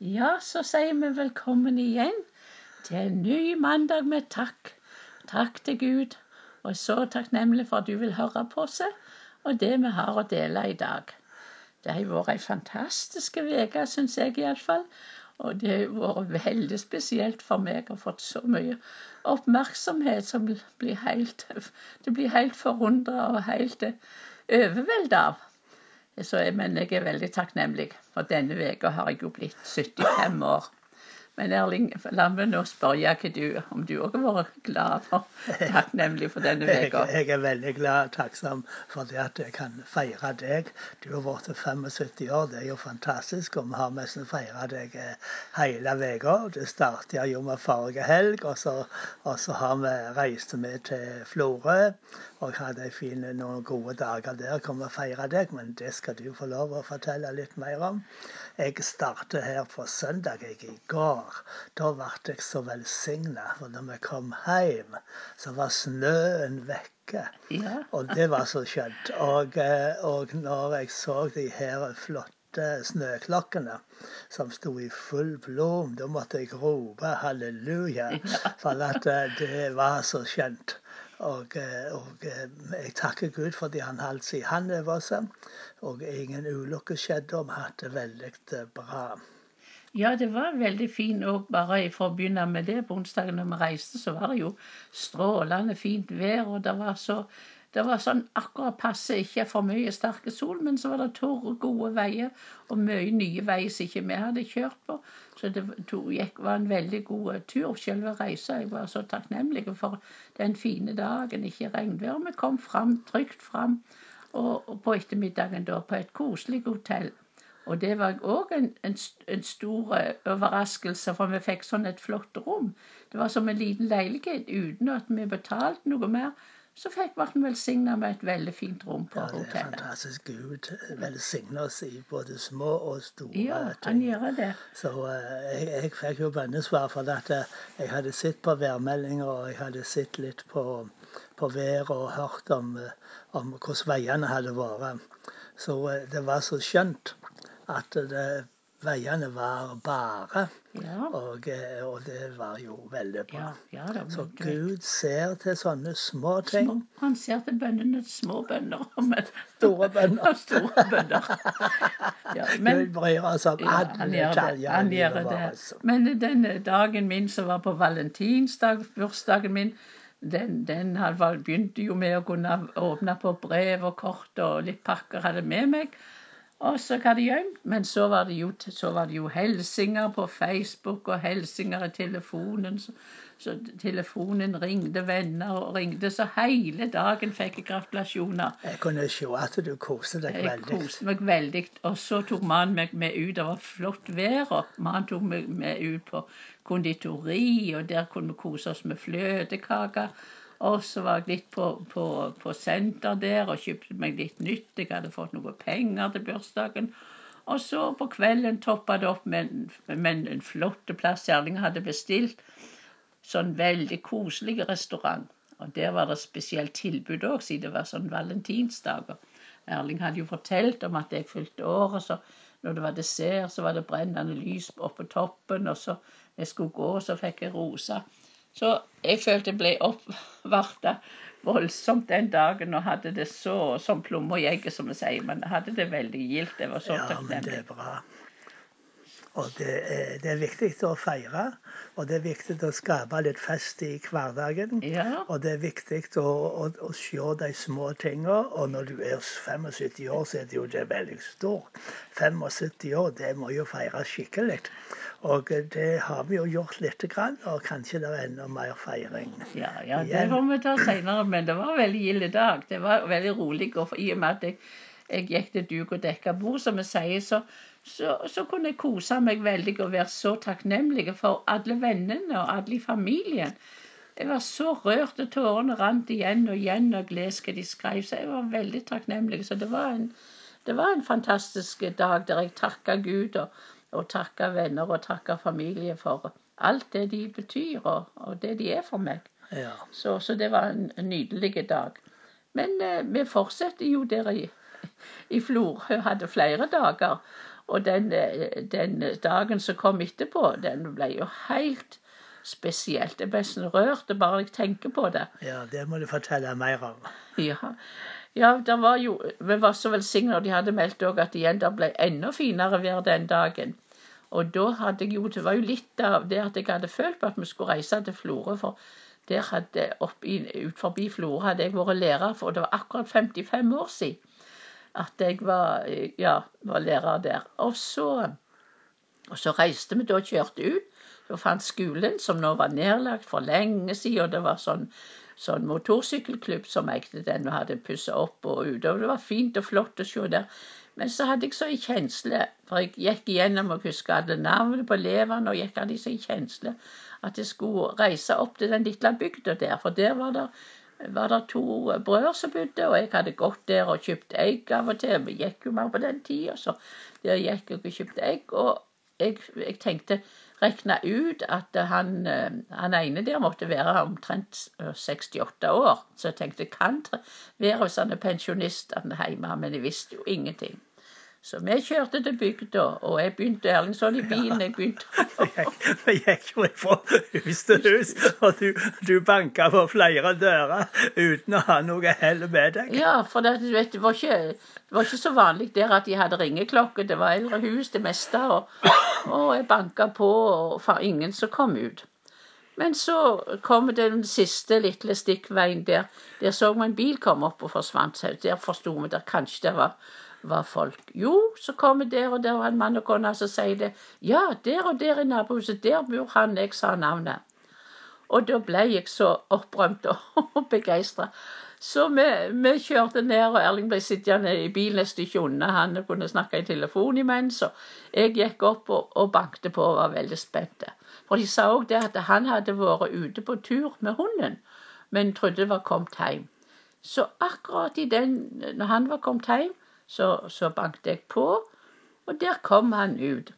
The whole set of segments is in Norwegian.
Ja, så sier vi velkommen igjen til en ny mandag med takk. Takk til Gud. Og så takknemlig for at du vil høre på seg og det vi har å dele i dag. Det har vært ei fantastisk uke, syns jeg iallfall. Og det har vært veldig spesielt for meg å ha fått så mye oppmerksomhet som blir helt Det blir helt forundra og helt overvelda av. Så men jeg er veldig takknemlig, for denne veka har jeg jo blitt 75 år. Men Erling, la meg nå spørre hva du, om du òg har vært glad for, takknemlig for denne uka. Jeg, jeg, er veldig glad og takksom for det at jeg kan feire deg. Du har vært 75 år, det er jo fantastisk. Og vi har nesten feira deg eh, hele uka. Det starta jo med forrige helg, og så, og så har vi reist med til Florø og hadde fin, noen gode dager der. Kom og feire deg, men det skal du få lov å fortelle litt mer om. Jeg startet her på søndag jeg i går. Da ble jeg så velsigna. For når vi kom hjem, så var snøen vekke. Ja. Og det var så skjønt. Og, eh, og når jeg så de her flotte snøklokkene som sto i full blom, da måtte jeg rope halleluja. For at eh, det var så skjønt. Og, eh, og, jeg takker Gud fordi han holdt sin hånd over oss og ingen ulykker skjedde, og vi hadde det veldig eh, bra. Ja, det var veldig fint òg, bare for å begynne med det. På onsdagen når vi reiste, så var det jo strålende fint vær, og det var så det var sånn akkurat passe, ikke for mye sterke sol, men så var det tørre, gode veier og mye nye veier som ikke vi hadde kjørt på. Så det gikk, var en veldig god tur. Selve reisa. Jeg var så takknemlig for den fine dagen, ikke regnvær. Vi kom fram, trygt fram og, på ettermiddagen da på et koselig hotell. Og det var òg en, en, en, stor eh, overraskelse, for vi fikk sånn et flott rom. Det var som en liten leilighet uten at vi betalte noe mer. Så fikk ble velsigna med et veldig fint rom på hotellet. Ja, det er fantastisk. Gud velsigner oss i både små og store ja, han gjør det. Så uh, jeg, jeg, fikk jo bønnesvar for at uh, jeg hadde sett på værmeldinger, og jeg hadde sett litt på på været og hørt om, eh, om hvordan veiene hadde vært. Så uh, det var så skjønt at det, veiene var bare. Ja. Og, eh, og, det var jo veldig bra. Ja, ja, så Gud ser til sånne små ting. Små, han ser til bøndene, små bønder. Men, store bønder. store bønder. men, Gud bryr oss om alle detaljer. Det. Altså. Men denne dagen min som var på valentinsdag, bursdagen min, den, den begynte jo med å kunne åpne på brev og kort og litt pakker hadde med meg. Og så hva de gjemt. Men så var det jo, så var det jo hilsinger på Facebook og hilsinger i telefonen. Så, så, telefonen ringte venner og ringte, så hele dagen fikk jeg gratulasjoner. Jeg kunne se at du koste deg veldig. Jeg koste meg veldig. Og så tok mannen meg med ut. Det var flott vær, og mannen tok meg med ut på konditori, og der kunne vi kose oss med fløtekaker. Og så var jeg litt på, på, på senter der og kjøpte meg litt nytt. Jeg hadde fått noe penger til bursdagen. Og så på kvelden toppa det opp med, med en flott plass Erling hadde bestilt. Sånn veldig koselig restaurant. Og der var det spesielt tilbud òg, siden det var sånn valentinsdager. Erling hadde jo fortalt om at jeg fylte året, så når det var dessert, så var det brennende lys oppe på toppen, og så jeg skulle gå, så fikk jeg roser. Så jeg følte jeg ble oppvarta voldsomt den dagen og hadde det så som plommer i egget, som vi sier. Men jeg hadde det veldig gildt. Jeg var så ja, Men det bra. Og det er, det er, viktig å feire, og det er viktig å skape litt fest i hverdagen. Ja. Og det er viktig å, å, å se de små tingene. Og når du er 75 år, så er det jo det veldig stort. 75 år, det må jo feires skikkelig. Og det har vi jo gjort lite grann, og kanskje det er enda mer feiring. Ja, ja det får vi ta seinere, men det var en veldig gild dag. Det var veldig rolig. Og i og med at jeg, jeg gikk til duk og dekka bord, som vi sier, så, så, så, kunne jeg kose meg veldig og være så takknemlig for alle vennene og alle i familien. Jeg var så rørt, og tårene rant igjen og igjen og leste hva de skrev. Så jeg var veldig takknemlig. Så det var en, det var en fantastisk dag der jeg takka Gud. og og takka venner og takka familie for alt det de betyr, og, og det de er for meg. Ja. Så, så, det var en, en nydelig dag. Men eh, vi fortsetter jo der i, i Florø, hadde flere dager. Og den, eh, den dagen som kom etterpå, den ble jo helt spesielt. Jeg ble sånn rørt bare jeg tenker på det. Ja, det må du fortelle mer om. Ja, ja det var jo, vi var så velsigna, og de hadde meldt òg at igjen det ble enda finere vær den dagen. Og da hadde jeg jo Det var jo litt av det at jeg hadde følt på at vi skulle reise til Florø. For der hadde opp ut forbi Florø hadde jeg vært lærer, for det var akkurat 55 år siden at jeg var, ja, var lærer der. Og så, og så reiste vi da og kjørte ut. Da fant skolen, som nå var nedlagt for lenge siden, og det var sånn, sånn motorsykkelklubb som eide den og hadde pussa opp og utover. Det var fint og flott å se der. Men så hadde jeg så en kjensle, for jeg gikk igjennom og huska alle navnene på elevene, og gikk hadde så en kjensle at jeg skulle reise opp til den lille bygda der, for der var det var det to brødre som bodde, og jeg hadde gått der og kjøpt egg av og til. Vi gikk jo mer på den tida, så der gikk jeg og kjøpte egg. Og jeg, jeg tenkte, regna ut at han, eh, han, ene der måtte være omtrent 68 eh, år. Så jeg tenkte, kan det være hvis han er pensjonist hjemme, men jeg visste jo ingenting. Så vi kjørte til bygda, og jeg begynte Erlingsson i bilen. jeg begynte... Vi gikk jo fra hus til hus, og du, du banka på flere dører uten å ha noe hell med deg. Ja, for det, vet, det, var ikke, det, var ikke, så vanlig der at de hadde ringeklokke. Det var eldre hus, det meste. Og, og jeg banka på, og for ingen som kom ut. Men så kom den siste lille stikkveien der. Der så vi en bil komme opp og forsvant. Der forsto vi at kanskje det var var folk. Jo, så kommer der og der var en mann og kone så sier det. Ja, der og der i nabohuset, der bor han. Jeg sa navnet. Og da ble jeg så opprømt og begeistra. Så vi, vi, kjørte ned, og Erling ble sittende i bilen et stykke unna. Han kunne snakke i telefon imens. Og jeg gikk opp og, og bankte på og var veldig spent. For de sa òg det at han hadde vært ute på tur med hunden, men trodde det var kommet hjem. Så akkurat i den, når han var kommet hjem, så, så banket jeg på, og der kom han ut.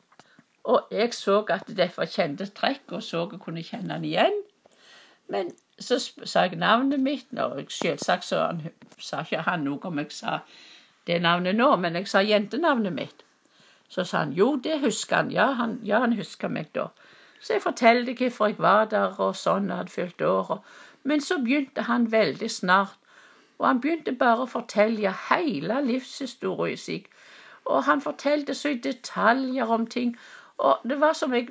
Og jeg så at det var kjente trekk, og så jeg kunne kjenne han igjen. Men så sa jeg navnet mitt, og selvsagt så han, sa ikke han noe om jeg sa det navnet nå, men jeg sa jentenavnet mitt. Så sa han jo, det husker han. Ja, han, ja, han husker meg da. Så jeg fortalte hvorfor jeg var der, og sånn, jeg hadde fylt år. Men så begynte han veldig snart og han begynte bare å fortelle hele livshistorien sin. Og han fortalte så i detaljer om ting. Og det var som jeg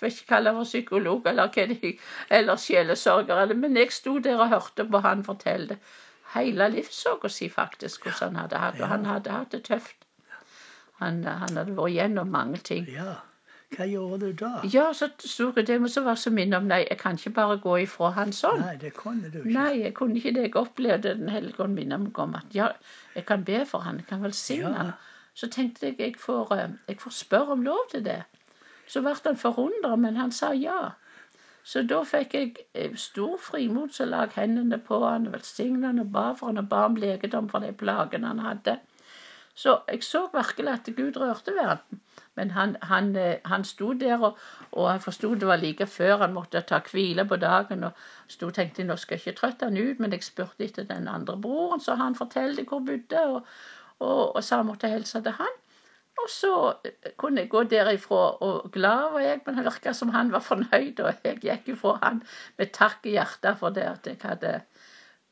vet ikke kalle det psykolog eller hva eller sjelesørger, men jeg sto der og hørte på han fortelle hele livssorga si, faktisk, hvordan han hadde hatt det. Og han hadde hatt det tøft. Han, han hadde vært gjennom mange ting. Hva gjorde du da? Ja, så sto jeg det må så være så minne om Nei, jeg kan ikke bare gå ifra han sånn. Nei, det kunne du ikke. Nei, jeg kunne ikke det. Jeg opplevde Den hellige ånd minne meg om at ja, jeg kan be for han, jeg kan velsigne ja. han. Så tenkte jeg jeg får, eh, jeg får spørre om lov til det. Så ble han forundret, men han sa ja. Så da fikk jeg eh, stor frimot, så la hendene på han, velsignet han og ba for han og ba om legedom for de plagene han hadde. Så jeg så virkelig at Gud rørte verden. Men han, han, eh, han sto der, og, og jeg forsto det var like før han måtte ta hvile på dagen. og sto tenkte nå skal jeg ikke trøtte han ut, men jeg spurte etter den andre broren, så han fortalte hvor han bodde, og, og, og sa jeg måtte hilse til han. Og så eh, kunne jeg gå derifra, og glad var jeg, men det virka som han var fornøyd, og jeg gikk ifra han med takk i hjertet for det at jeg hadde,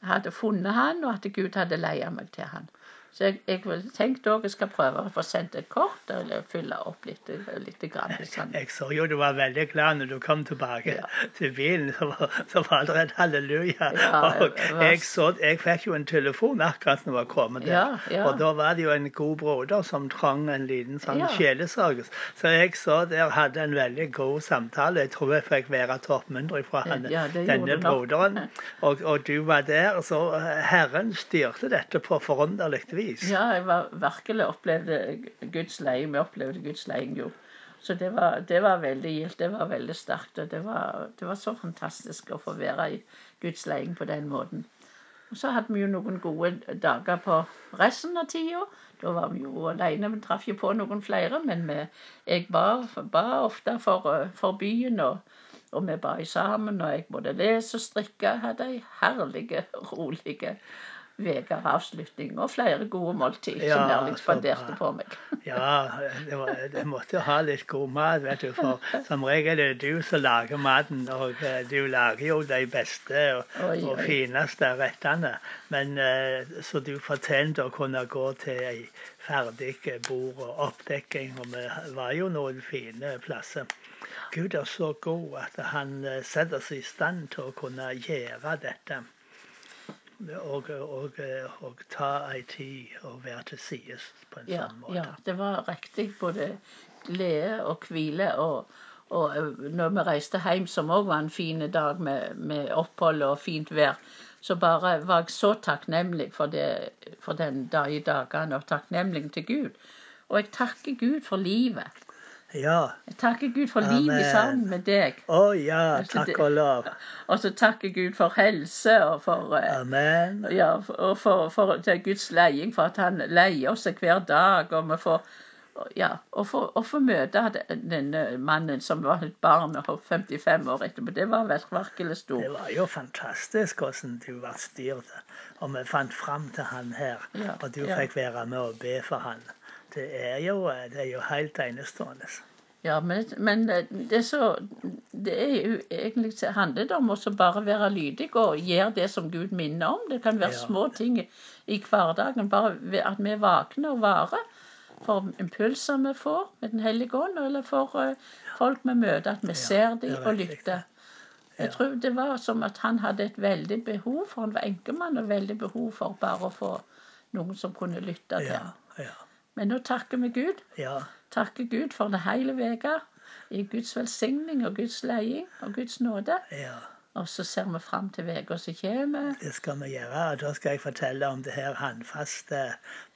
hadde funnet han, og at Gud hadde leia meg til han. Så jeg, jeg tenkte òg jeg skal prøve å få sendt et kort eller fylle opp litt. litt grann, sånn. Jeg så jo du var veldig glad når du kom tilbake ja. til bilen. Så var, så var det et halleluja. Ja, og jeg, så, jeg fikk jo en telefon akkurat når jeg kom der. Ja, og da var det jo en god broder som trang en liten sånn sjelesorg. Så jeg så der hadde en veldig god samtale. Jeg tror jeg fikk være til oppmuntring fra henne, denne broderen. Og, og, du var der. Så Herren styrte dette på forunderlig vis vis. Ja, jeg var, virkelig opplevde Guds leie. Vi opplevde Guds leie, jo. Så det var, det var veldig gildt. Det var veldig sterkt. Og det var, det var, så fantastisk å få være i Guds leie på den måten. Og så hadde vi jo noen gode dager på resten av tida. Da var vi jo alene. Vi traff jo på noen flere, men vi, jeg ba, ba ofte for, for byen. og og vi ba sammen, og jeg både lese og strikke. Hadde ei herlig, rolig uker avslutning og flere gode måltid Ja, som Erling spanderte på meg. Ja, det, var, det måtte jo ha litt god mat, vet du. For som regel er det du som lager maten, og eh, du lager jo de beste og, Oi, og oi. fineste rettene. Men eh, så du fortjente å kunne gå til ei ferdig bord og oppdekking, og vi var jo noen fine plasser. Gud er så god at han eh, setter seg i stand til å kunne gjøre dette. Og, og, og ta ei tid og være til sides på en Ja, sånn måte. ja, det var riktig både glede og hvile. Og, og eh, når vi reiste hjem, som òg var en fin dag med, med opphold og fint vær, så bare var jeg så takknemlig for, det, for den dag i dagene, og takknemlig til Gud. Og jeg takker Gud for livet. Ja. Jeg takker Gud for Amen. livet sammen med deg. Å ja, Altså, takk og lov. Og så takker Gud for helse og for eh, Amen. Ja, og for, for for Guds leding, for at han leier oss hver dag. Og vi får ja, og for, og for møte denne mannen som var et barn og 55 år etterpå. Det var virkelig stort. Det var jo fantastisk hvordan du ble styrt. Og vi fant fram til han her. Ja, Og du ja. fikk være med og be for han. Det er jo, det er jo helt enestående. Ja, men, men det er så Det er jo egentlig så handler det om å bare være lydig og gjøre det som Gud minner om. Det kan være Ja. små ting i, hverdagen. Bare at vi er våkne og varer for impulser vi får med Den hellige ånd, eller for uh, folk vi møter, at vi ser dem og lytter. Jeg tror det var som at han hadde et veldig behov, for han var enkemann, og veldig behov for bare å få noen som kunne lytte til Ja, ja, Men nå takker vi Gud. ja. Takker Gud for det hele veka i Guds velsigning og Guds leding og Guds nåde. ja. Og så ser vi fram til uka som kommer. Det skal vi gjøre. og Da skal jeg fortelle om det her håndfaste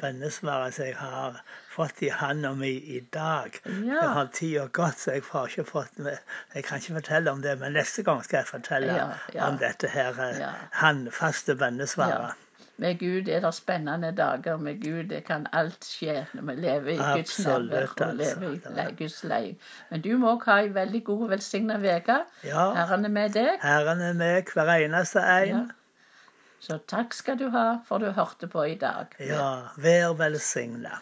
bønnesvaret som jeg har fått i hånda mi i dag. Ja. Jeg har tida gått, så jeg får ikke fått med Jeg kan ikke fortelle om det, men neste gang skal jeg fortelle Ja, ja. om dette her eh, håndfaste bønnesvaret. Med Gud er det spennende dager. Med Gud det kan alt skje når vi lever i Guds nærvær og altså. lever i le- Guds leie. Men du må òg ha ei veldig god og velsigna uke. Ja. Herren er med deg. Herren er med hver eneste en. Ja. Så takk skal du ha for du hørte på i dag. Ja, vær velsigna.